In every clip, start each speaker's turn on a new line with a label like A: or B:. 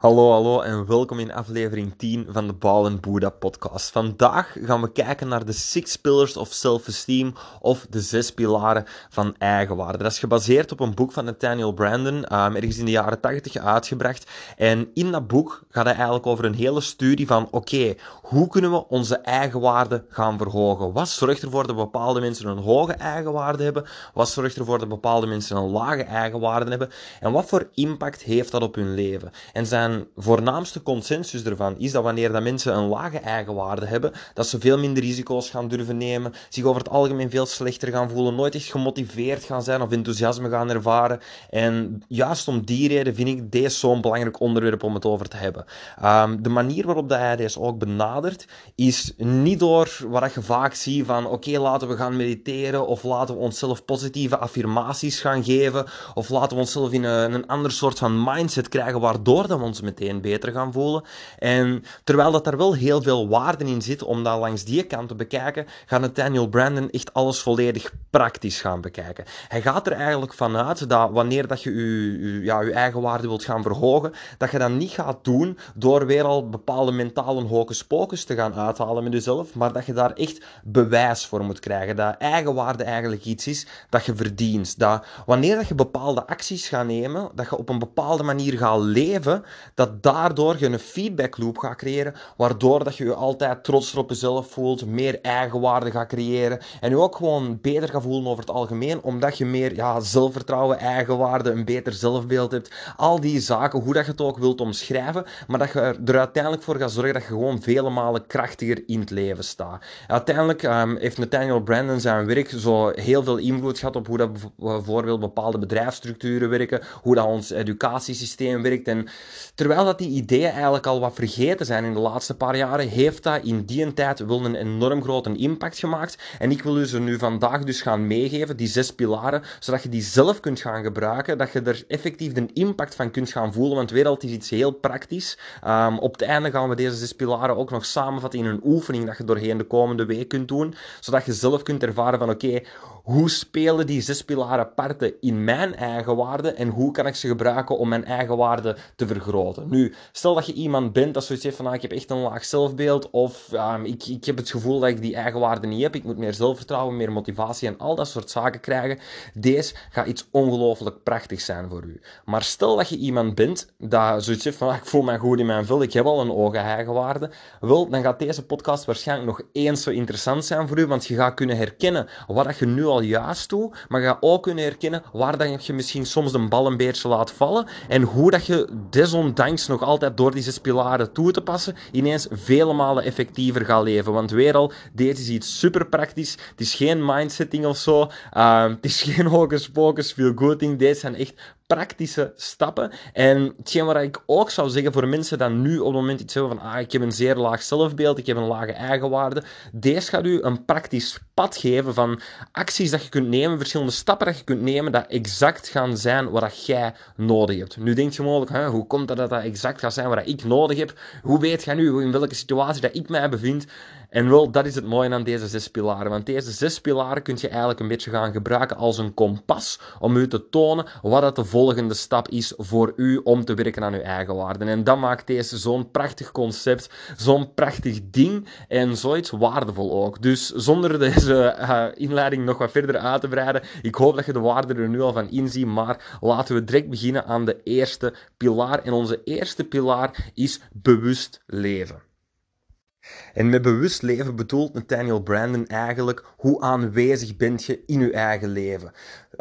A: Hallo, hallo en welkom in aflevering 10 van de Ball and Buddha podcast. Vandaag gaan we kijken naar de Six Pillars of Self-Esteem of de zes pilaren van eigenwaarde. Dat is gebaseerd op een boek van Nathaniel Brandon, um, ergens in de jaren 80 uitgebracht. En in dat boek gaat hij eigenlijk over een hele studie van, oké, hoe kunnen we onze eigenwaarde gaan verhogen? Wat zorgt ervoor dat bepaalde mensen een hoge eigenwaarde hebben? Wat zorgt ervoor dat bepaalde mensen een lage eigenwaarde hebben? En wat voor impact heeft dat op hun leven? En zijn voornaamste consensus ervan is dat wanneer dat mensen een lage eigenwaarde hebben, dat ze veel minder risico's gaan durven nemen, zich over het algemeen veel slechter gaan voelen, nooit echt gemotiveerd gaan zijn of enthousiasme gaan ervaren. En juist om die reden vind ik deze zo'n belangrijk onderwerp om het over te hebben. Um, de manier waarop dat hij deze ook benadert, is niet door wat je vaak ziet van oké, laten we gaan mediteren of laten we onszelf positieve affirmaties gaan geven of laten we onszelf in een, een ander soort van mindset krijgen waardoor dat we ons meteen beter gaan voelen. En terwijl dat daar wel heel veel waarde in zit om dat langs die kant te bekijken, gaat Nathaniel Brandon echt alles volledig praktisch gaan bekijken. Hij gaat er eigenlijk vanuit dat wanneer dat je je, ja, eigen waarde wilt gaan verhogen, dat je dat niet gaat doen door weer al bepaalde mentale hocus pocus te gaan uithalen met jezelf, maar dat je daar echt bewijs voor moet krijgen. Dat eigenwaarde eigenlijk iets is dat je verdient. Dat wanneer dat je bepaalde acties gaat nemen, dat je op een bepaalde manier gaat leven, dat daardoor je een feedback loop gaat creëren, waardoor dat je je altijd trotser op jezelf voelt, meer eigenwaarde gaat creëren en je ook gewoon beter gaat voelen over het algemeen, omdat je meer ja, zelfvertrouwen, eigenwaarde, een beter zelfbeeld hebt. Al die zaken, hoe dat je het ook wilt omschrijven, maar dat je er uiteindelijk voor gaat zorgen dat je gewoon vele malen krachtiger in het leven staat. Uiteindelijk um, heeft Nathaniel Brandon zijn werk zo heel veel invloed gehad op hoe dat bijvoorbeeld bepaalde bedrijfsstructuren werken, hoe dat ons educatiesysteem werkt en Terwijl dat die ideeën eigenlijk al wat vergeten zijn in de laatste paar jaren, heeft dat in die tijd wel een enorm grote impact gemaakt. En ik wil u ze nu vandaag dus gaan meegeven, die zes pilaren, zodat je die zelf kunt gaan gebruiken, dat je er effectief de impact van kunt gaan voelen, want weer is iets heel praktisch. Um, op het einde gaan we deze zes pilaren ook nog samenvatten in een oefening dat je doorheen de komende week kunt doen, zodat je zelf kunt ervaren van oké, hoe spelen die zes pilaren parten in mijn eigen waarde en hoe kan ik ze gebruiken om mijn eigen waarde te vergroten. Nu, stel dat je iemand bent dat zoiets heeft van, ah, ik heb echt een laag zelfbeeld, of um, ik, ik heb het gevoel dat ik die eigen waarde niet heb, ik moet meer zelfvertrouwen, meer motivatie en al dat soort zaken krijgen. Deze gaat iets ongelooflijk prachtigs zijn voor u. Maar stel dat je iemand bent dat zoiets heeft van, ah, ik voel me goed in mijn vel, ik heb al een ogen eigen waarde, wel, dan gaat deze podcast waarschijnlijk nog eens zo interessant zijn voor u, want je gaat kunnen herkennen wat je nu al juist doet, maar gaat ook kunnen herkennen waar dat je misschien soms de bal een beetje laat vallen en hoe dat je desondanks nog altijd door die zes toe te passen, ineens vele malen effectiever gaat leven. Want weer al, dit is iets super praktisch. Het is geen mindsetting of zo. Uh, het is geen hocus pocus, feel good ding. Deze zijn echt praktische stappen. En hetgeen wat ik ook zou zeggen voor mensen die nu op het moment iets hebben van ah, ik heb een zeer laag zelfbeeld, ik heb een lage eigenwaarde. Deze gaat u een praktisch pad geven van acties dat je kunt nemen, verschillende stappen dat je kunt nemen, dat exact gaan zijn wat jij nodig hebt. Nu denk je mogelijk, hè, hoe komt dat dat dat exact gaat zijn wat ik nodig heb? Hoe weet je nu in welke situatie dat ik mij bevind? En wel, dat is het mooie aan deze zes pilaren. Want deze zes pilaren kun je eigenlijk een beetje gaan gebruiken als een kompas om u te tonen wat de volgende stap is voor u om te werken aan uw eigen waarden. En dat maakt deze zo'n prachtig concept, zo'n prachtig ding en zoiets waardevol ook. Dus zonder deze uh, inleiding nog wat verder uit te breiden, ik hoop dat je de waarde er nu al van inziet, maar laten we direct beginnen aan de eerste pilaar. En onze eerste pilaar is bewust leven. En met bewust leven bedoelt Nathaniel Brandon eigenlijk hoe aanwezig bent je in je eigen leven.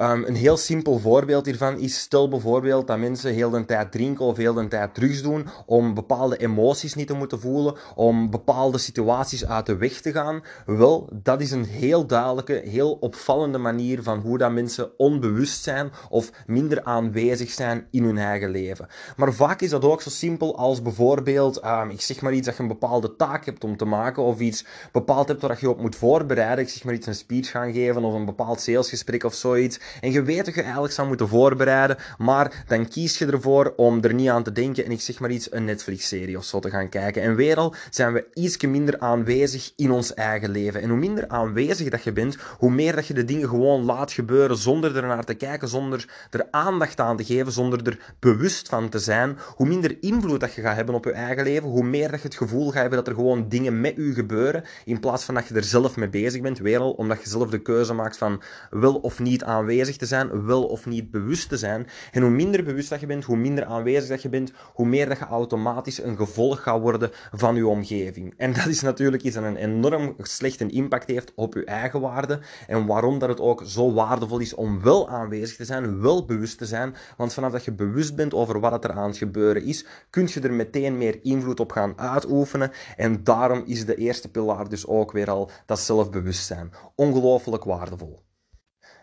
A: Um, een heel simpel voorbeeld hiervan is, stel bijvoorbeeld dat mensen heel de tijd drinken of heel de tijd drugs doen om bepaalde emoties niet te moeten voelen, om bepaalde situaties uit de weg te gaan. Wel, dat is een heel duidelijke, heel opvallende manier van hoe dat mensen onbewust zijn of minder aanwezig zijn in hun eigen leven. Maar vaak is dat ook zo simpel als bijvoorbeeld, um, ik zeg maar iets dat je een bepaalde taak hebt om te maken of iets bepaald hebt waar je op moet voorbereiden. Ik zeg maar iets een speech gaan geven of een bepaald salesgesprek of zoiets. En je weet dat je eigenlijk zou moeten voorbereiden, maar dan kies je ervoor om er niet aan te denken en ik zeg maar iets, een Netflix-serie of zo te gaan kijken. En weer al zijn we iets minder aanwezig in ons eigen leven. En hoe minder aanwezig dat je bent, hoe meer dat je de dingen gewoon laat gebeuren zonder er naar te kijken, zonder er aandacht aan te geven, zonder er bewust van te zijn, hoe minder invloed dat je gaat hebben op je eigen leven, hoe meer dat je het gevoel gaat hebben dat er gewoon dingen met u gebeuren, in plaats van dat je er zelf mee bezig bent, weer al omdat je zelf de keuze maakt van wel of niet aanwezig te zijn, wel of niet bewust te zijn. En hoe minder bewust dat je bent, hoe minder aanwezig dat je bent, hoe meer dat je automatisch een gevolg gaat worden van je omgeving. En dat is natuurlijk iets dat een enorm slechte impact heeft op je eigen waarde en waarom dat het ook zo waardevol is om wel aanwezig te zijn, wel bewust te zijn, want vanaf dat je bewust bent over wat er aan het gebeuren is, kun je er meteen meer invloed op gaan uitoefenen en daarom is de eerste pilaar dus ook weer al dat zelfbewustzijn. Ongelooflijk waardevol.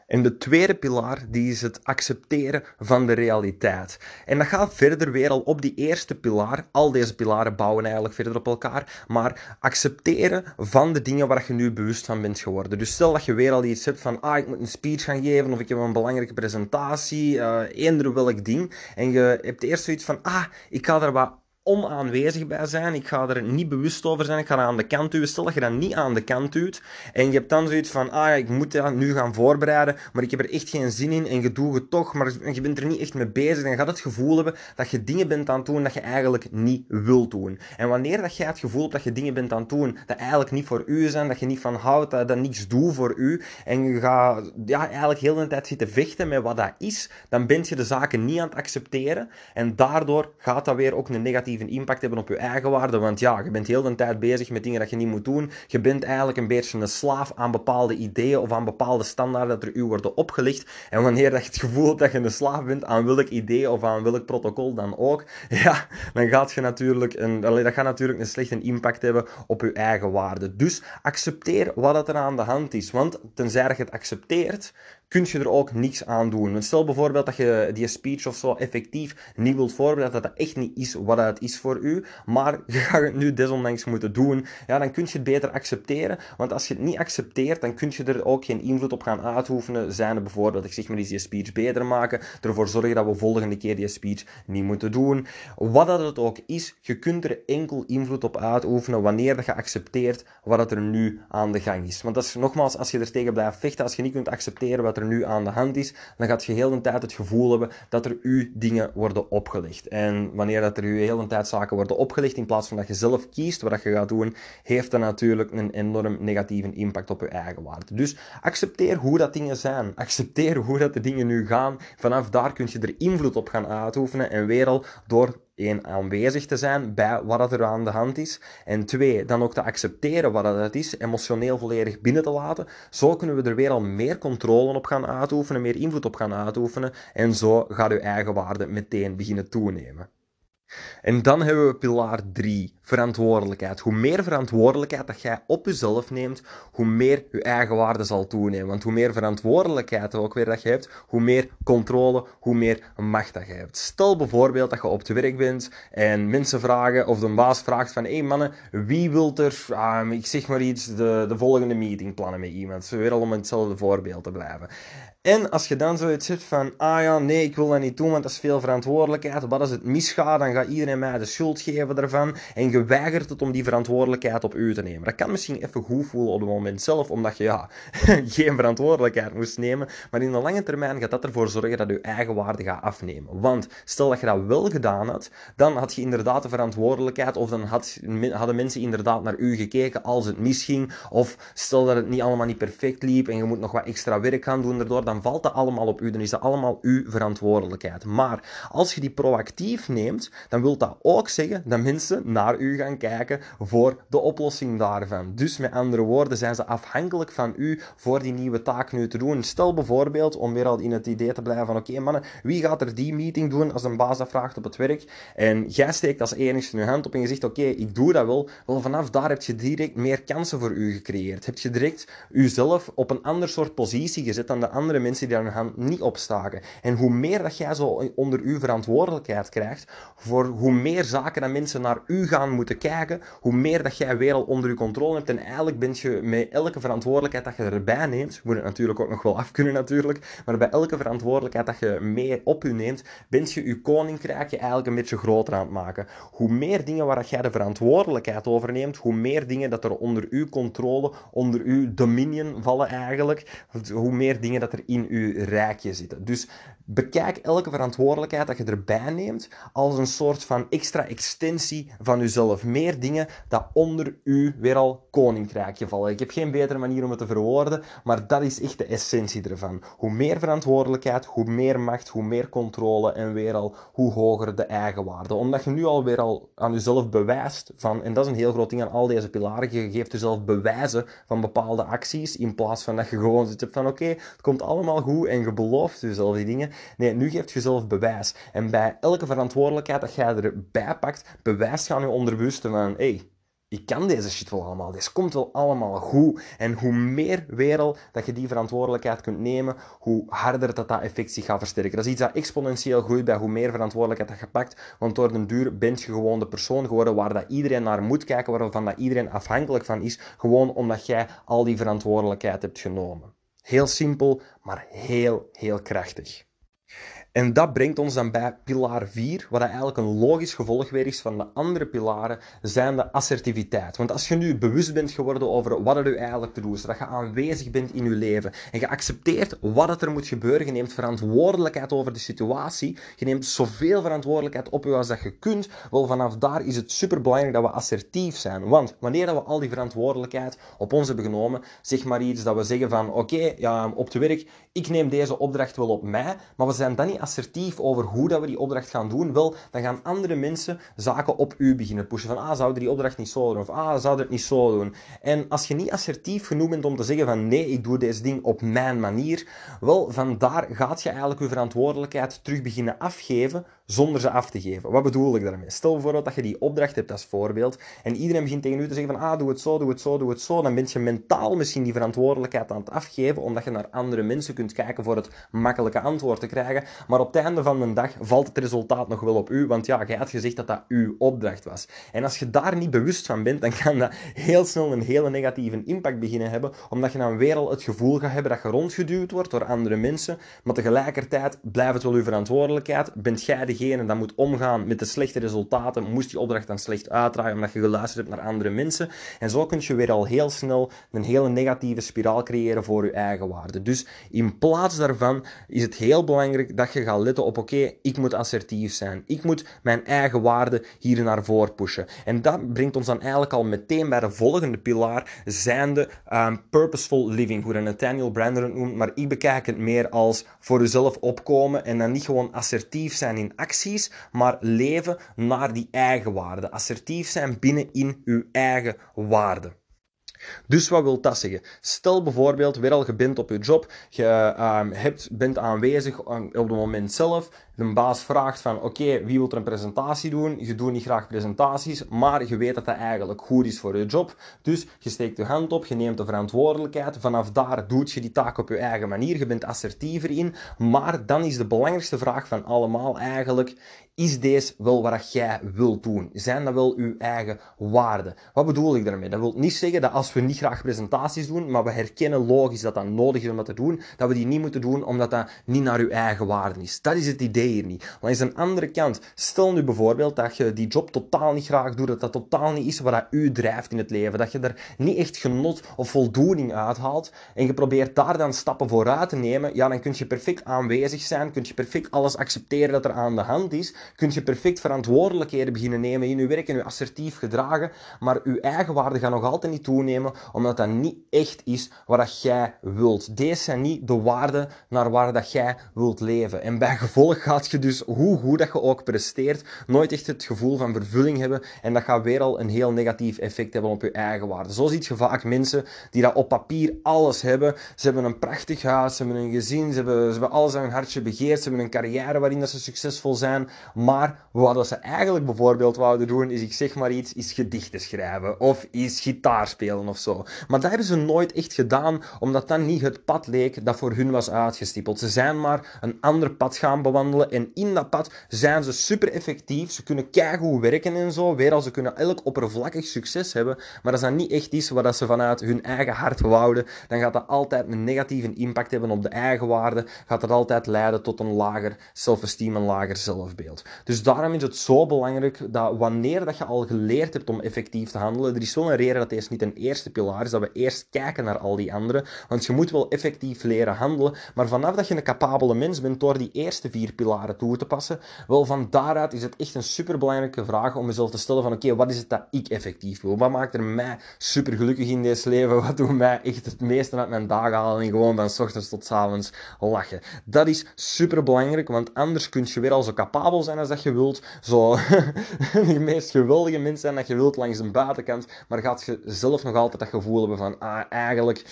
A: En de tweede pilaar die is het accepteren van de realiteit. En dat gaat verder weer al op die eerste pilaar. Al deze pilaren bouwen eigenlijk verder op elkaar. Maar accepteren van de dingen waar je nu bewust van bent geworden. Dus stel dat je weer al iets hebt van, ah, ik moet een speech gaan geven of ik heb een belangrijke presentatie, uh, eender welk ding. En je hebt eerst zoiets van, ah, ik ga daar wat onaanwezig bij zijn. Ik ga er niet bewust over zijn. Ik ga aan de kant duwen. Stel dat je dat niet aan de kant duwt. En je hebt dan zoiets van, ah ik moet dat nu gaan voorbereiden. Maar ik heb er echt geen zin in. En je doet het toch. Maar je bent er niet echt mee bezig. Dan gaat het gevoel hebben dat je dingen bent aan het doen dat je eigenlijk niet wilt doen. En wanneer dat jij het gevoel hebt dat je dingen bent aan het doen dat eigenlijk niet voor u zijn. Dat je niet van houdt. Dat, dat niks doet voor u. En je gaat ja, eigenlijk heel de tijd zitten vechten met wat dat is. Dan ben je de zaken niet aan het accepteren. En daardoor gaat dat weer ook een negatieve een impact hebben op je eigen waarde. Want ja, je bent heel de tijd bezig met dingen dat je niet moet doen. Je bent eigenlijk een beetje een slaaf aan bepaalde ideeën of aan bepaalde standaarden dat er u worden opgelegd. En wanneer je het gevoel hebt dat je een slaaf bent aan welk idee of aan welk protocol dan ook, ja, dan gaat je natuurlijk een, dat gaat natuurlijk een slechte impact hebben op je eigen waarde. Dus accepteer wat er aan de hand is. Want tenzij je het accepteert, kun je er ook niks aan doen. Want stel bijvoorbeeld dat je die speech of zo effectief niet wilt voorbereiden, dat dat echt niet is wat het is voor u, maar je gaat het nu desondanks moeten doen, ja, dan kun je het beter accepteren. Want als je het niet accepteert, dan kun je er ook geen invloed op gaan uitoefenen. Zijn er bijvoorbeeld, ik zeg maar eens die speech beter maken, ervoor zorgen dat we volgende keer die speech niet moeten doen. Wat dat het ook is, je kunt er enkel invloed op uitoefenen wanneer je accepteert wat er nu aan de gang is. Want dat is nogmaals, als je er tegen blijft vechten, als je niet kunt accepteren wat er nu aan de hand is, dan gaat je heel de tijd het gevoel hebben dat er u dingen worden opgelegd. En wanneer dat er u heel de tijd zaken worden opgelegd, in plaats van dat je zelf kiest wat je gaat doen, heeft dat natuurlijk een enorm negatieve impact op je eigen waarde. Dus accepteer hoe dat dingen zijn. Accepteer hoe dat de dingen nu gaan. Vanaf daar kun je er invloed op gaan uitoefenen en weer al door één, aanwezig te zijn bij wat er aan de hand is. En twee, dan ook te accepteren wat het is, emotioneel volledig binnen te laten. Zo kunnen we er weer al meer controle op gaan uitoefenen, meer invloed op gaan uitoefenen. En zo gaat uw eigen waarde meteen beginnen toenemen. En dan hebben we pilaar 3, verantwoordelijkheid. Hoe meer verantwoordelijkheid dat jij op jezelf neemt, hoe meer je eigen waarde zal toenemen. Want hoe meer verantwoordelijkheid ook weer dat je hebt, hoe meer controle, hoe meer macht dat je hebt. Stel bijvoorbeeld dat je op het werk bent en mensen vragen, of de baas vraagt van, hé hey mannen, wie wilt er, uh, ik zeg maar iets, de, de volgende meeting plannen met iemand? Weer al om hetzelfde voorbeeld te blijven. En als je dan zoiets zit van, ah ja, nee, ik wil dat niet doen, want dat is veel verantwoordelijkheid. Wat als het misgaat, dan gaat iedereen mij de schuld geven daarvan. En je weigert het om die verantwoordelijkheid op u te nemen. Dat kan misschien even goed voelen op het moment zelf, omdat je ja, geen verantwoordelijkheid moest nemen. Maar in de lange termijn gaat dat ervoor zorgen dat je eigen waarde gaat afnemen. Want stel dat je dat wel gedaan had, dan had je inderdaad de verantwoordelijkheid, of dan had, hadden mensen inderdaad naar u gekeken als het misging. Of stel dat het niet allemaal niet perfect liep en je moet nog wat extra werk gaan doen daardoor, dan valt dat allemaal op u. Dan is dat allemaal uw verantwoordelijkheid. Maar als je die proactief neemt, dan wil dat ook zeggen dat mensen naar u gaan kijken voor de oplossing daarvan. Dus met andere woorden zijn ze afhankelijk van u voor die nieuwe taak nu te doen. Stel bijvoorbeeld, om weer al in het idee te blijven van oké mannen, wie gaat er die meeting doen als een baas dat vraagt op het werk? En jij steekt als enigste je hand op en je zegt oké, ik doe dat wel. Wel, vanaf daar heb je direct meer kansen voor u gecreëerd. Heb je direct uzelf op een ander soort positie gezet dan de andere mensen die daar hun hand niet opstaken. En hoe meer dat jij zo onder uw verantwoordelijkheid krijgt, hoe meer zaken dat mensen naar u gaan moeten kijken, hoe meer dat jij weer al onder je controle hebt. En eigenlijk ben je met elke verantwoordelijkheid dat je erbij neemt, moet het natuurlijk ook nog wel af kunnen natuurlijk, maar bij elke verantwoordelijkheid dat je mee op u neemt, ben je je koninkrijk je eigenlijk een beetje groter aan het maken. Hoe meer dingen waar jij de verantwoordelijkheid over neemt, hoe meer dingen dat er onder uw controle, onder uw dominion vallen eigenlijk, hoe meer dingen dat er in uw rijkje zitten. Dus bekijk elke verantwoordelijkheid dat je erbij neemt als een soort van extra extensie van jezelf. Meer dingen dat onder u weer al koninkrijkje vallen. Ik heb geen betere manier om het te verwoorden, maar dat is echt de essentie ervan. Hoe meer verantwoordelijkheid, hoe meer macht, hoe meer controle en weer al hoe hoger de eigenwaarde. Omdat je nu al weer al aan jezelf bewijst van, en dat is een heel groot ding aan al deze pilaren, je geeft jezelf bewijzen van bepaalde acties in plaats van dat je gewoon zit van oké, het komt allemaal goed en je belooft jezelf die dingen. Nee, nu geeft je zelf bewijs. En bij elke verantwoordelijkheid dat jij erbij pakt, bewijst aan je onderbewuste van hey, ik kan deze shit wel allemaal, deze komt wel allemaal goed. En hoe meer wereld dat je die verantwoordelijkheid kunt nemen, hoe harder dat dat effect zich gaat versterken. Dat is iets dat exponentieel groeit bij hoe meer verantwoordelijkheid dat je pakt, want door de duur bent je gewoon de persoon geworden waar dat iedereen naar moet kijken, waarvan dat iedereen afhankelijk van is, gewoon omdat jij al die verantwoordelijkheid hebt genomen. Heel simpel, maar heel, heel krachtig. En dat brengt ons dan bij pilaar 4, wat eigenlijk een logisch gevolg weer is van de andere pilaren, zijn de assertiviteit. Want als je nu bewust bent geworden over wat er u eigenlijk te doen is, dat je aanwezig bent in je leven en je accepteert wat er moet gebeuren, je neemt verantwoordelijkheid over de situatie, je neemt zoveel verantwoordelijkheid op je als dat je kunt, wel vanaf daar is het superbelangrijk dat we assertief zijn. Want wanneer dat we al die verantwoordelijkheid op ons hebben genomen, zeg maar iets dat we zeggen van oké, ja, op het werk, ik neem deze opdracht wel op mij, maar we zijn dan niet assertief over hoe dat we die opdracht gaan doen, wel, dan gaan andere mensen zaken op u beginnen pushen. Van, ah, zouden die opdracht niet zo doen? Of, ah, zouden het niet zo doen? En als je niet assertief genoeg bent om te zeggen van, nee, ik doe deze ding op mijn manier, wel, vandaar gaat je eigenlijk je verantwoordelijkheid terug beginnen afgeven zonder ze af te geven. Wat bedoel ik daarmee? Stel bijvoorbeeld dat je die opdracht hebt als voorbeeld en iedereen begint tegen u te zeggen van ah, doe het zo, doe het zo, doe het zo. Dan ben je mentaal misschien die verantwoordelijkheid aan het afgeven omdat je naar andere mensen kunt kijken voor het makkelijke antwoord te krijgen. Maar op het einde van de dag valt het resultaat nog wel op u, want ja, jij had gezegd dat dat uw opdracht was. En als je daar niet bewust van bent, dan kan dat heel snel een hele negatieve impact beginnen hebben, omdat je dan weer al het gevoel gaat hebben dat je rondgeduwd wordt door andere mensen, maar tegelijkertijd blijft het wel uw verantwoordelijkheid, bent jij de degene dat moet omgaan met de slechte resultaten, moest die opdracht dan slecht uitdraaien omdat je geluisterd hebt naar andere mensen. En zo kun je weer al heel snel een hele negatieve spiraal creëren voor je eigen waarde. Dus in plaats daarvan is het heel belangrijk dat je gaat letten op oké, ik moet assertief zijn. Ik moet mijn eigen waarde hier naar voren pushen. En dat brengt ons dan eigenlijk al meteen bij de volgende pilaar, zijnde um, purposeful living, hoe Nathaniel Brandon noemt, maar ik bekijk het meer als voor jezelf opkomen en dan niet gewoon assertief zijn in maar leven naar die eigen waarde. Assertief zijn binnen in uw eigen waarde. Dus wat wil dat zeggen? Stel bijvoorbeeld, weer al je bent op je job, je um, hebt, bent aanwezig op het moment zelf, de baas vraagt van oké, wie wil er een presentatie doen? Je doet niet graag presentaties, maar je weet dat dat eigenlijk goed is voor je job. Dus je steekt je hand op, je neemt de verantwoordelijkheid. Vanaf daar doet je die taak op je eigen manier. Je bent assertiever in. Maar dan is de belangrijkste vraag van allemaal eigenlijk, is deze wel wat jij wilt doen? Zijn dat wel uw eigen waarden? Wat bedoel ik daarmee? Dat wil niet zeggen dat als we niet graag presentaties doen, maar we herkennen logisch dat dat nodig is om dat te doen, dat we die niet moeten doen omdat dat niet naar uw eigen waarden is. Dat is het idee hier niet. Langs een andere kant, stel nu bijvoorbeeld dat je die job totaal niet graag doet, dat dat totaal niet is wat dat u drijft in het leven, dat je er niet echt genot of voldoening uithaalt en je probeert daar dan stappen vooruit te nemen, ja, dan kun je perfect aanwezig zijn, kun je perfect alles accepteren dat er aan de hand is, kun je perfect verantwoordelijkheden beginnen nemen in je werk en je assertief gedragen, maar je eigen waarde gaat nog altijd niet toenemen, omdat dat niet echt is wat dat jij wilt. Deze zijn niet de waarden naar waar dat jij wilt leven. En bij gevolg gaat je dus, hoe goed dat je ook presteert, nooit echt het gevoel van vervulling hebben. En dat gaat weer al een heel negatief effect hebben op je eigen waarde. Zo ziet je vaak mensen die dat op papier alles hebben. Ze hebben een prachtig huis, ze hebben een gezin, ze hebben, ze hebben alles aan hun hartje begeerd, ze hebben een carrière waarin dat ze succesvol zijn. Maar wat ze eigenlijk bijvoorbeeld wouden doen, is ik zeg maar iets, is gedichten schrijven of is gitaar spelen of zo. Maar dat hebben ze nooit echt gedaan, omdat dat niet het pad leek dat voor hun was uitgestippeld. Ze zijn maar een ander pad gaan bewandelen En in dat pad zijn ze super effectief. Ze kunnen keigoed werken en zo. Weer als ze kunnen elk oppervlakkig succes hebben. Maar als dat niet echt is wat ze vanuit hun eigen hart wouden, dan gaat dat altijd een negatieve impact hebben op de eigen waarde. Gaat dat altijd leiden tot een lager self-esteem, een lager zelfbeeld. Dus daarom is het zo belangrijk dat wanneer dat je al geleerd hebt om effectief te handelen, er is een reden dat deze niet een eerste pilaar is, dat we eerst kijken naar al die andere. Want je moet wel effectief leren handelen, maar vanaf dat je een capabele mens bent, door die eerste vier pilaren toe te passen, wel van daaruit is het echt een superbelangrijke vraag om jezelf te stellen van oké, wat is het dat ik effectief wil? Wat maakt er mij super gelukkig in deze leven? Wat doet mij echt het meeste uit mijn dagen halen en gewoon van ochtends tot avonds lachen? Dat is super belangrijk, want anders kun je weer al zo capabel zijn als dat je wilt, zo de meest geweldige mens zijn dat je wilt langs de buitenkant, maar gaat je zelf nog altijd dat gevoel hebben van ah, eigenlijk,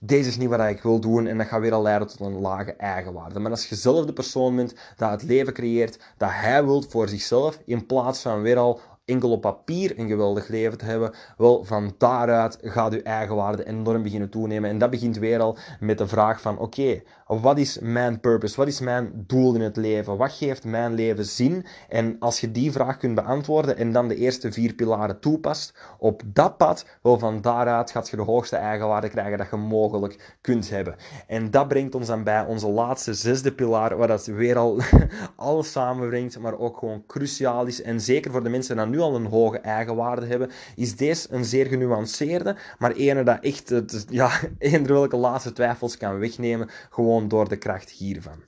A: deze is niet wat ik wil doen en dat gaat weer al leiden tot een lage eigenwaarde. Maar als je zelf de persoon bent dat het leven creëert dat hij wilt voor zichzelf, in plaats van weer al enkel op papier een geweldig leven te hebben, wel van daaruit gaat uw eigenwaarde enorm beginnen toenemen. En dat begint weer al met de vraag van oké, wat is mijn purpose? Wat is mijn doel in het leven? Wat geeft mijn leven zin? En als je die vraag kunt beantwoorden en dan de eerste vier pilaren toepast op dat pad, wel van daaruit gaat je de hoogste eigenwaarde krijgen dat je mogelijk kunt hebben. En dat brengt ons dan bij onze laatste zesde pilaar, waar dat weer al alles samenbrengt, maar ook gewoon cruciaal is. En zeker voor de mensen die nu al een hoge eigenwaarde hebben, is deze een zeer genuanceerde, maar ene dat echt ja, eender welke laatste twijfels kan wegnemen, gewoon door de kracht hiervan.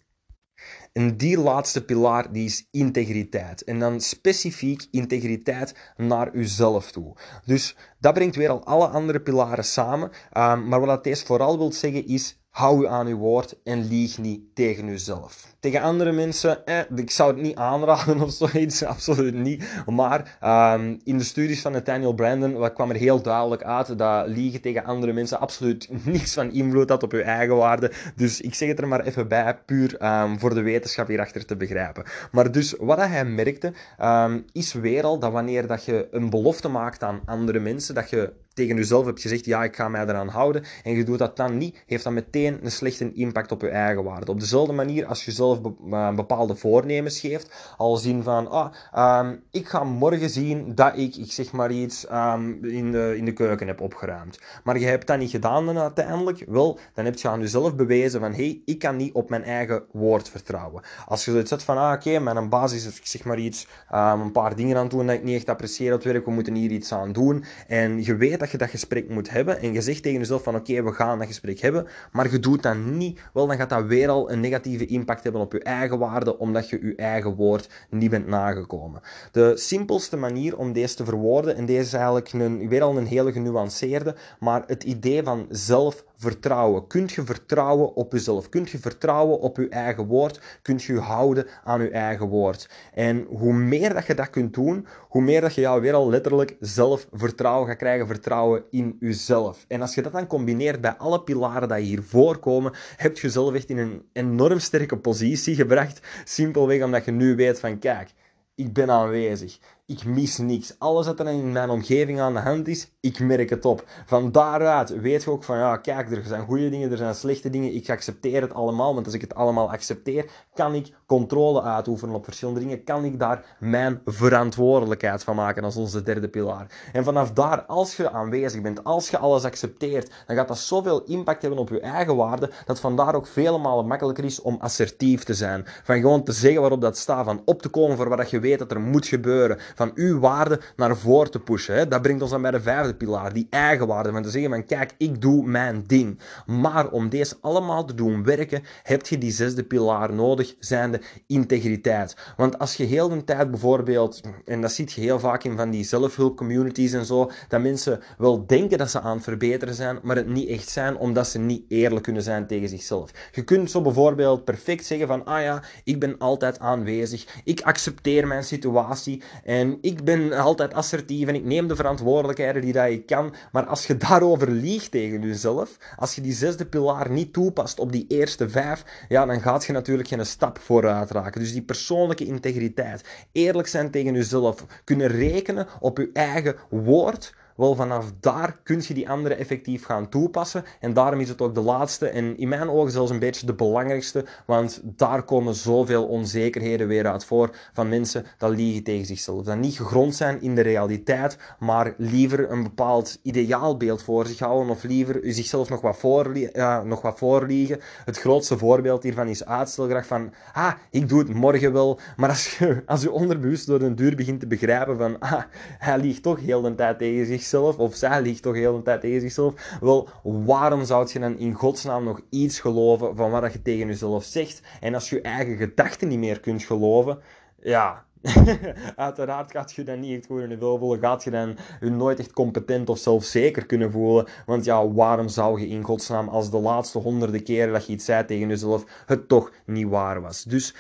A: En die laatste pilaar die is integriteit. En dan specifiek integriteit naar uzelf toe. Dus dat brengt weer al alle andere pilaren samen. Um, maar wat deze vooral wil zeggen is Hou u aan uw woord en lieg niet tegen uzelf. Tegen andere mensen, eh, ik zou het niet aanraden of zoiets, absoluut niet. Maar um, in de studies van Nathaniel Brandon kwam er heel duidelijk uit dat liegen tegen andere mensen absoluut niks van invloed had op uw eigen waarde. Dus ik zeg het er maar even bij, puur um, voor de wetenschap hierachter te begrijpen. Maar dus wat hij merkte, um, is weer al dat wanneer dat je een belofte maakt aan andere mensen, dat je tegen jezelf hebt gezegd, ja, ik ga mij eraan houden, en je doet dat dan niet, heeft dat meteen een slechte impact op je eigen waarde. Op dezelfde manier als je zelf eh, bepaalde voornemens geeft, al zien van, ah, um, ik ga morgen zien dat ik, ik zeg maar iets, um, in, de, in de keuken heb opgeruimd. Maar je hebt dat niet gedaan dan uiteindelijk, wel, dan heb je aan jezelf bewezen van, hé, hey, ik kan niet op mijn eigen woord vertrouwen. Als je zoiets zegt van, ah, oké, okay, mijn basis zeg maar iets, um, een paar dingen aan doen dat ik niet echt apprecieer op werk, we moeten hier iets aan doen, en je weet dat je dat gesprek moet hebben en je zegt tegen jezelf van oké, we gaan dat gesprek hebben, maar je doet dat niet, wel dan gaat dat weer al een negatieve impact hebben op je eigen waarde, omdat je je eigen woord niet bent nagekomen. De simpelste manier om deze te verwoorden, en deze is eigenlijk een, weer al een hele genuanceerde, maar het idee van zelf vertrouwen? Kunt je vertrouwen op jezelf? Kunt je vertrouwen op je eigen woord? Kunt je je houden aan je eigen woord? En hoe meer dat je dat kunt doen, hoe meer dat je jou weer al letterlijk zelf vertrouwen gaat krijgen, vertrouwen in jezelf. En als je dat dan combineert bij alle pilaren die hier voorkomen, heb je jezelf echt in een enorm sterke positie gebracht. Simpelweg omdat je nu weet van, kijk, ik ben aanwezig. Ik mis niks. Alles wat er in mijn omgeving aan de hand is, ik merk het op. Van daaruit weet je ook van, ja, kijk, er zijn goede dingen, er zijn slechte dingen. Ik accepteer het allemaal, want als ik het allemaal accepteer, kan ik controle uitoefenen op verschillende dingen. Kan ik daar mijn verantwoordelijkheid van maken als onze derde pilaar. En vanaf daar, als je aanwezig bent, als je alles accepteert, dan gaat dat zoveel impact hebben op je eigen waarde, dat vandaar ook vele malen makkelijker is om assertief te zijn. Van gewoon te zeggen waarop dat staat, van op te komen voor wat je weet dat er moet gebeuren van uw waarde naar voren te pushen. Hè. Dat brengt ons dan bij de vijfde pilaar, die eigen waarde. Van te zeggen van kijk, ik doe mijn ding. Maar om deze allemaal te doen werken, heb je die zesde pilaar nodig, zijnde integriteit. Want als je heel de tijd bijvoorbeeld, en dat ziet je heel vaak in van die zelfhulpcommunities en zo, dat mensen wel denken dat ze aan het verbeteren zijn, maar het niet echt zijn, omdat ze niet eerlijk kunnen zijn tegen zichzelf. Je kunt zo bijvoorbeeld perfect zeggen van, ah ja, ik ben altijd aanwezig, ik accepteer mijn situatie en ik ben altijd assertief en ik neem de verantwoordelijkheden die dat ik kan. Maar als je daarover liegt tegen jezelf, als je die zesde pilaar niet toepast op die eerste vijf, ja, dan gaat je natuurlijk geen stap vooruit raken. Dus die persoonlijke integriteit, eerlijk zijn tegen jezelf, kunnen rekenen op je eigen woord Wel, vanaf daar kun je die andere effectief gaan toepassen. En daarom is het ook de laatste en in mijn ogen zelfs een beetje de belangrijkste, want daar komen zoveel onzekerheden weer uit voor van mensen dat liegen tegen zichzelf. Dat niet gegrond zijn in de realiteit, maar liever een bepaald ideaalbeeld voor zich houden of liever zichzelf nog wat, voor, ja, nog wat voorliegen. Het grootste voorbeeld hiervan is uitstelgedrag van, ah, ik doe het morgen wel. Maar als je, als je onderbewust door een duur begint te begrijpen van, ah, hij liegt toch heel de tijd tegen zichzelf, of zij liegt toch heel de tijd tegen zichzelf, wel, waarom zou je dan in godsnaam nog iets geloven van wat je tegen jezelf zegt? En als je eigen gedachten niet meer kunt geloven, ja, Uiteraard gaat je dan niet echt goed in je voelen, gaat je dan je nooit echt competent of zelfzeker kunnen voelen. Want ja, waarom zou je in godsnaam als de laatste honderden keren dat je iets zei tegen jezelf, het toch niet waar was? Dus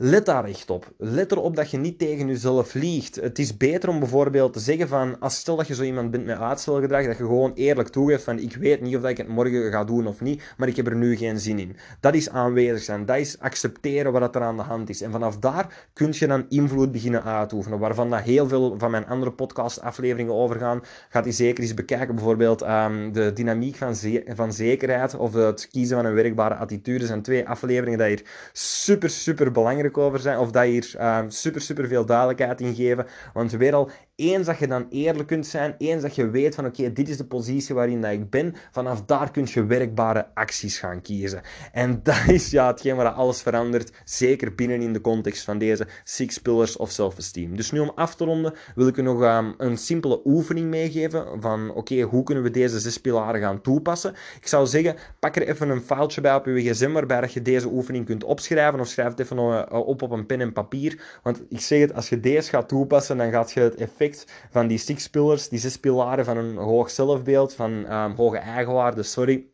A: Let daar echt op. Let erop dat je niet tegen jezelf liegt. Het is beter om bijvoorbeeld te zeggen van, als stel dat je zo iemand bent met uitstelgedrag, dat je gewoon eerlijk toegeeft van, ik weet niet of dat ik het morgen ga doen of niet, maar ik heb er nu geen zin in. Dat is aanwezig zijn. Dat is accepteren wat er aan de hand is. En vanaf daar kun je dan invloed beginnen uitoefenen, waarvan dat heel veel van mijn andere podcast-afleveringen overgaan. Gaat die zeker eens bekijken, bijvoorbeeld um, de dynamiek van, van zekerheid of het kiezen van een werkbare attitude. zijn twee afleveringen die hier super, super belangrijk over zijn, of dat hier um, super, super veel duidelijkheid in geven. Want weer al, eens dat je dan eerlijk kunt zijn, eens dat je weet van oké, dit is de positie waarin dat ik ben, vanaf daar kun je werkbare acties gaan kiezen. En dat is ja, hetgeen waar alles verandert, zeker binnen in de context van deze Six Pillars of Self-Esteem. Dus nu om af te ronden, wil ik u nog um, een simpele oefening meegeven van oké, hoe kunnen we deze zes pilaren gaan toepassen? Ik zou zeggen, pak er even een foutje bij op je gsm waarbij je deze oefening kunt opschrijven of schrijf het even uh, op op een pen en papier. Want ik zeg het, als je deze gaat toepassen, dan gaat je het effect van die six die zes pilaren van een hoog zelfbeeld, van um, hoge eigenwaarde, sorry,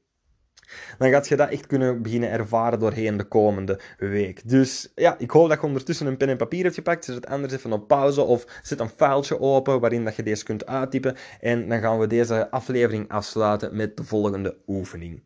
A: dan gaat je dat echt kunnen beginnen ervaren doorheen de komende week. Dus ja, ik hoop dat je ondertussen een pen en papier hebt gepakt. Zet het anders even op pauze of zet een filetje open waarin dat je deze kunt uittypen. En dan gaan we deze aflevering afsluiten met de volgende oefening.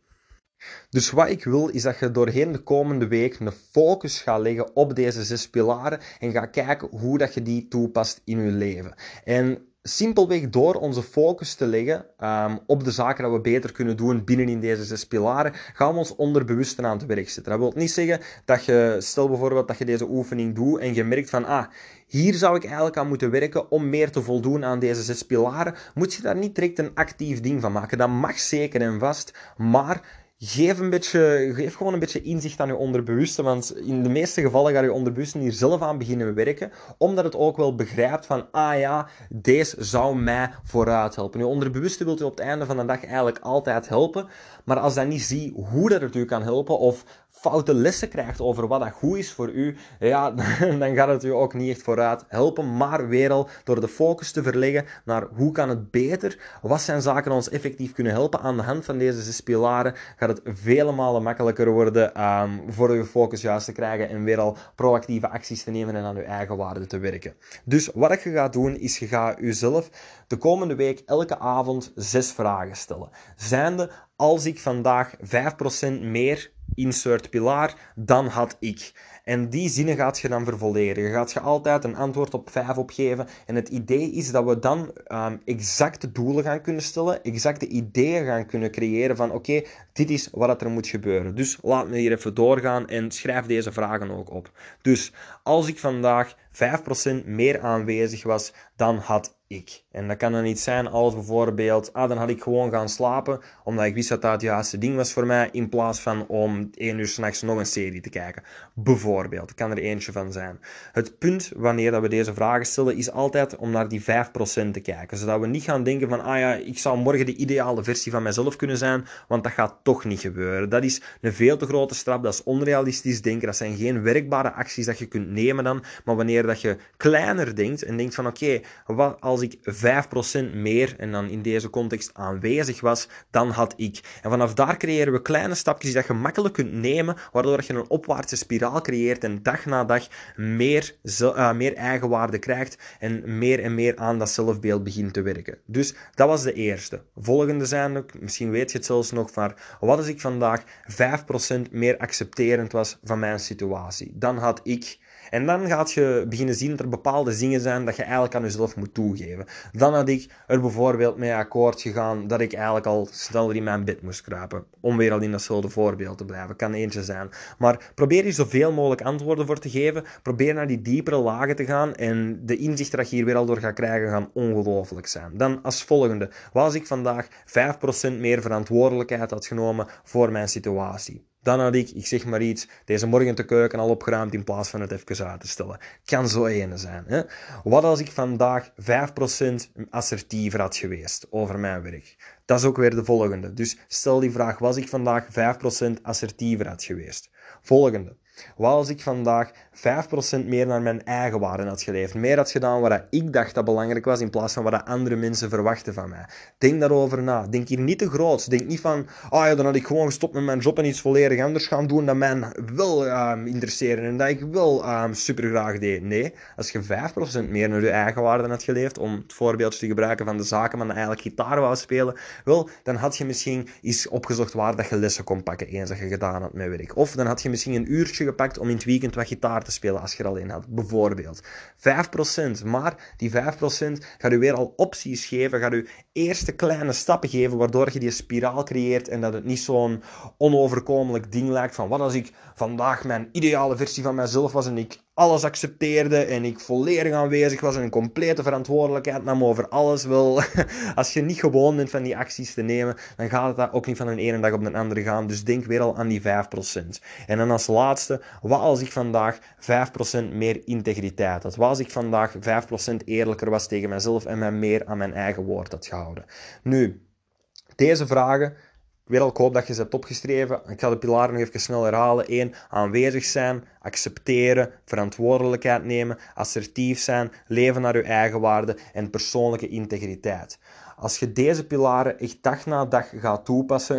A: Dus wat ik wil is dat je doorheen de komende week een focus gaat leggen op deze zes pilaren en gaat kijken hoe dat je die toepast in je leven. En simpelweg door onze focus te leggen um, op de zaken dat we beter kunnen doen binnen in deze zes pilaren, gaan we ons onderbewust aan het werk zetten. Dat wil niet zeggen dat je, stel bijvoorbeeld dat je deze oefening doet en je merkt van, ah, hier zou ik eigenlijk aan moeten werken om meer te voldoen aan deze zes pilaren, moet je daar niet direct een actief ding van maken. Dat mag zeker en vast, maar Geef, een beetje, geef gewoon een beetje inzicht aan je onderbewuste, want in de meeste gevallen gaat je onderbewuste hier zelf aan beginnen werken, omdat het ook wel begrijpt van, ah ja, deze zou mij vooruit helpen. Je onderbewuste wilt je op het einde van de dag eigenlijk altijd helpen, maar als dat niet ziet hoe dat het u kan helpen, of foute lessen krijgt over wat dat goed is voor u, ja, dan gaat het u ook niet echt vooruit helpen. Maar weer al door de focus te verleggen naar hoe kan het beter, wat zijn zaken ons effectief kunnen helpen aan de hand van deze zes pilaren, gaat het vele malen makkelijker worden um, voor uw focus juist te krijgen en weer al proactieve acties te nemen en aan uw eigen waarde te werken. Dus wat je gaat doen, is je gaat jezelf de komende week elke avond zes vragen stellen. Zijnde, als ik vandaag 5% meer insert pilaar, dan had ik. En die zinnen gaat je dan vervolledigen. Je gaat je altijd een antwoord op 5 opgeven. En het idee is dat we dan um, exacte doelen gaan kunnen stellen, exacte ideeën gaan kunnen creëren van oké, dit is wat er moet gebeuren. Dus laat me hier even doorgaan en schrijf deze vragen ook op. Dus als ik vandaag 5% meer aanwezig was, dan had ik. En dat kan dan niet zijn als bijvoorbeeld, ah, dan had ik gewoon gaan slapen, omdat ik wist dat dat het juiste ding was voor mij, in plaats van om 1 uur s'nachts nog een serie te kijken. Bijvoorbeeld, kan er eentje van zijn. Het punt wanneer dat we deze vragen stellen, is altijd om naar die 5% te kijken. Zodat we niet gaan denken van, ah ja, ik zou morgen de ideale versie van mezelf kunnen zijn, want dat gaat toch niet gebeuren. Dat is een veel te grote strap, dat is onrealistisch denken, dat zijn geen werkbare acties dat je kunt nemen dan, maar wanneer dat je kleiner denkt en denkt van, oké, wat als ik 5% meer, en dan in deze context aanwezig was, dan had ik. En vanaf daar creëren we kleine stapjes die je makkelijk kunt nemen, waardoor je een opwaartse spiraal creëert en dag na dag meer, uh, meer eigenwaarde krijgt en meer en meer aan dat zelfbeeld begint te werken. Dus dat was de eerste. Volgende zijn ook, misschien weet je het zelfs nog, maar wat als ik vandaag 5% meer accepterend was van mijn situatie? Dan had ik En dan gaat je beginnen zien dat er bepaalde dingen zijn dat je eigenlijk aan jezelf moet toegeven. Dan had ik er bijvoorbeeld mee akkoord gegaan dat ik eigenlijk al sneller in mijn bed moest kruipen. Om weer al in datzelfde voorbeeld te blijven. Kan eentje zijn. Maar probeer je zoveel mogelijk antwoorden voor te geven. Probeer naar die diepere lagen te gaan. En de inzichten dat je hier weer al door gaat krijgen, gaan ongelooflijk zijn. Dan als volgende. Was ik vandaag 5% meer verantwoordelijkheid had genomen voor mijn situatie? Dan had ik, ik zeg maar iets, deze morgen de keuken al opgeruimd in plaats van het even uit te stellen. Kan zo ene zijn. Hè? Wat als ik vandaag 5% assertiever had geweest over mijn werk? Dat is ook weer de volgende. Dus stel die vraag, was ik vandaag 5% assertiever had geweest? Volgende. Wat als ik vandaag 5% meer naar mijn eigen waarde had geleefd? Meer had gedaan wat ik dacht dat belangrijk was, in plaats van wat andere mensen verwachten van mij. Denk daarover na. Denk hier niet te groot. Denk niet van, ah ja, dan had ik gewoon gestopt met mijn job en iets volledig anders gaan doen dat mij wil um, interesseren en dat ik wel um, super graag deed. Nee, als je 5% meer naar je eigen waarde had geleefd, om het voorbeeldje te gebruiken van de zaken, maar eigenlijk gitaar wou spelen, wel, dan had je misschien eens opgezocht waar dat je lessen kon pakken eens dat je gedaan had met werk. Of dan had je misschien een uurtje gepakt om in het weekend wat gitaar te spelen als je er alleen had, bijvoorbeeld. 5%, maar die 5% gaat u weer al opties geven, gaat u eerste kleine stappen geven, waardoor je die spiraal creëert en dat het niet zo'n onoverkomelijk ding lijkt van wat als ik vandaag mijn ideale versie van mezelf was en ik alles accepteerde en ik volledig aanwezig was en een complete verantwoordelijkheid nam over alles. Wel, als je niet gewoon bent van die acties te nemen, dan gaat het ook niet van een ene dag op de andere gaan. Dus denk weer al aan die 5%. En dan als laatste, wat als ik vandaag 5% meer integriteit had? Wat als ik vandaag 5% eerlijker was tegen mezelf en mij meer aan mijn eigen woord had gehouden? Nu, deze vragen al, ik hoop dat je ze hebt opgeschreven. Ik ga de pilaren nog even snel herhalen. 1. Aanwezig zijn, accepteren, verantwoordelijkheid nemen, assertief zijn, leven naar je eigen waarde en persoonlijke integriteit. Als je deze pilaren echt dag na dag gaat toepassen,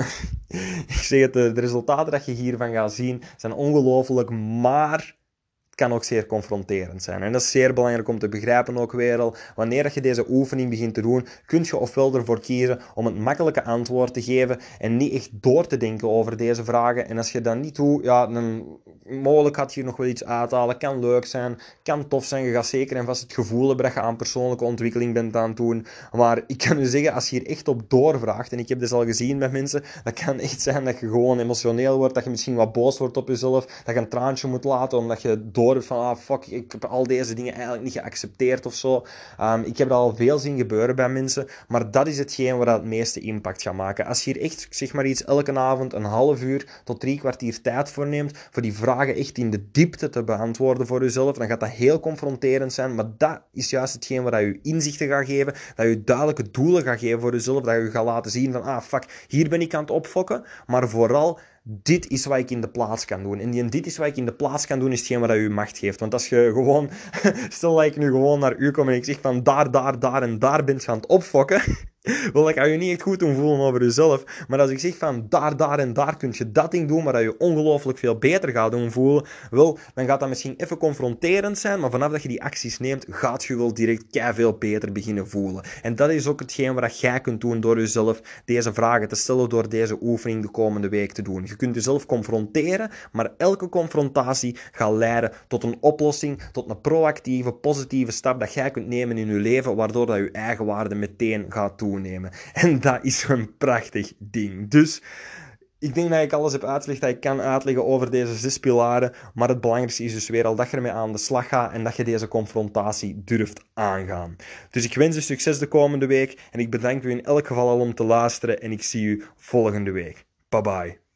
A: ik zeg het, de resultaten dat je hiervan gaat zien zijn ongelooflijk, maar kan ook zeer confronterend zijn. En dat is zeer belangrijk om te begrijpen ook weer al. Wanneer je deze oefening begint te doen, kun je ofwel ervoor kiezen om het makkelijke antwoord te geven en niet echt door te denken over deze vragen. En als je dat niet doet, ja, dan mogelijk had je hier nog wel iets uithalen. Kan leuk zijn, kan tof zijn. Je gaat zeker en vast het gevoel hebben dat je aan persoonlijke ontwikkeling bent aan het doen. Maar ik kan u zeggen, als je hier echt op doorvraagt, en ik heb dit al gezien met mensen, dat kan echt zijn dat je gewoon emotioneel wordt, dat je misschien wat boos wordt op jezelf, dat je een traantje moet laten omdat je door van, ah fuck, ik heb al deze dingen eigenlijk niet geaccepteerd of zo. Um, ik heb dat al veel zien gebeuren bij mensen, maar dat is hetgeen waar dat het meeste impact gaat maken. Als je hier echt, zeg maar iets, elke avond een half uur tot drie kwartier tijd voor neemt, voor die vraag echt in de diepte te beantwoorden voor jezelf, dan gaat dat heel confronterend zijn. Maar dat is juist hetgeen waar je inzichten gaat geven, dat je duidelijke doelen gaat geven voor jezelf, dat je gaat laten zien van, ah fuck, hier ben ik aan het opfokken, maar vooral dit is wat ik in de plaats kan doen. En dit is wat ik in de plaats kan doen, is hetgeen wat u macht geeft. Want als je gewoon, stel dat ik nu gewoon naar u kom en ik zeg van daar, daar, daar en daar bent je aan het opfokken, wel, dat kan je niet echt goed doen voelen over jezelf. Maar als ik zeg van daar, daar en daar kun je dat ding doen, maar dat je ongelooflijk veel beter gaat doen voelen, wel, dan gaat dat misschien even confronterend zijn, maar vanaf dat je die acties neemt, gaat je wel direct veel beter beginnen voelen. En dat is ook hetgeen wat jij kunt doen door jezelf deze vragen te stellen, door deze oefening de komende week te doen. Je kunt jezelf confronteren, maar elke confrontatie gaat leiden tot een oplossing, tot een proactieve, positieve stap dat jij kunt nemen in je leven, waardoor dat je eigen waarde meteen gaat toenemen. En dat is een prachtig ding. Dus ik denk dat ik alles heb uitgelegd dat ik kan uitleggen over deze zes pilaren. Maar het belangrijkste is dus weer al dat je ermee aan de slag gaat en dat je deze confrontatie durft aangaan. Dus ik wens je succes de komende week. En ik bedank u in elk geval al om te luisteren. En ik zie u volgende week. Bye bye.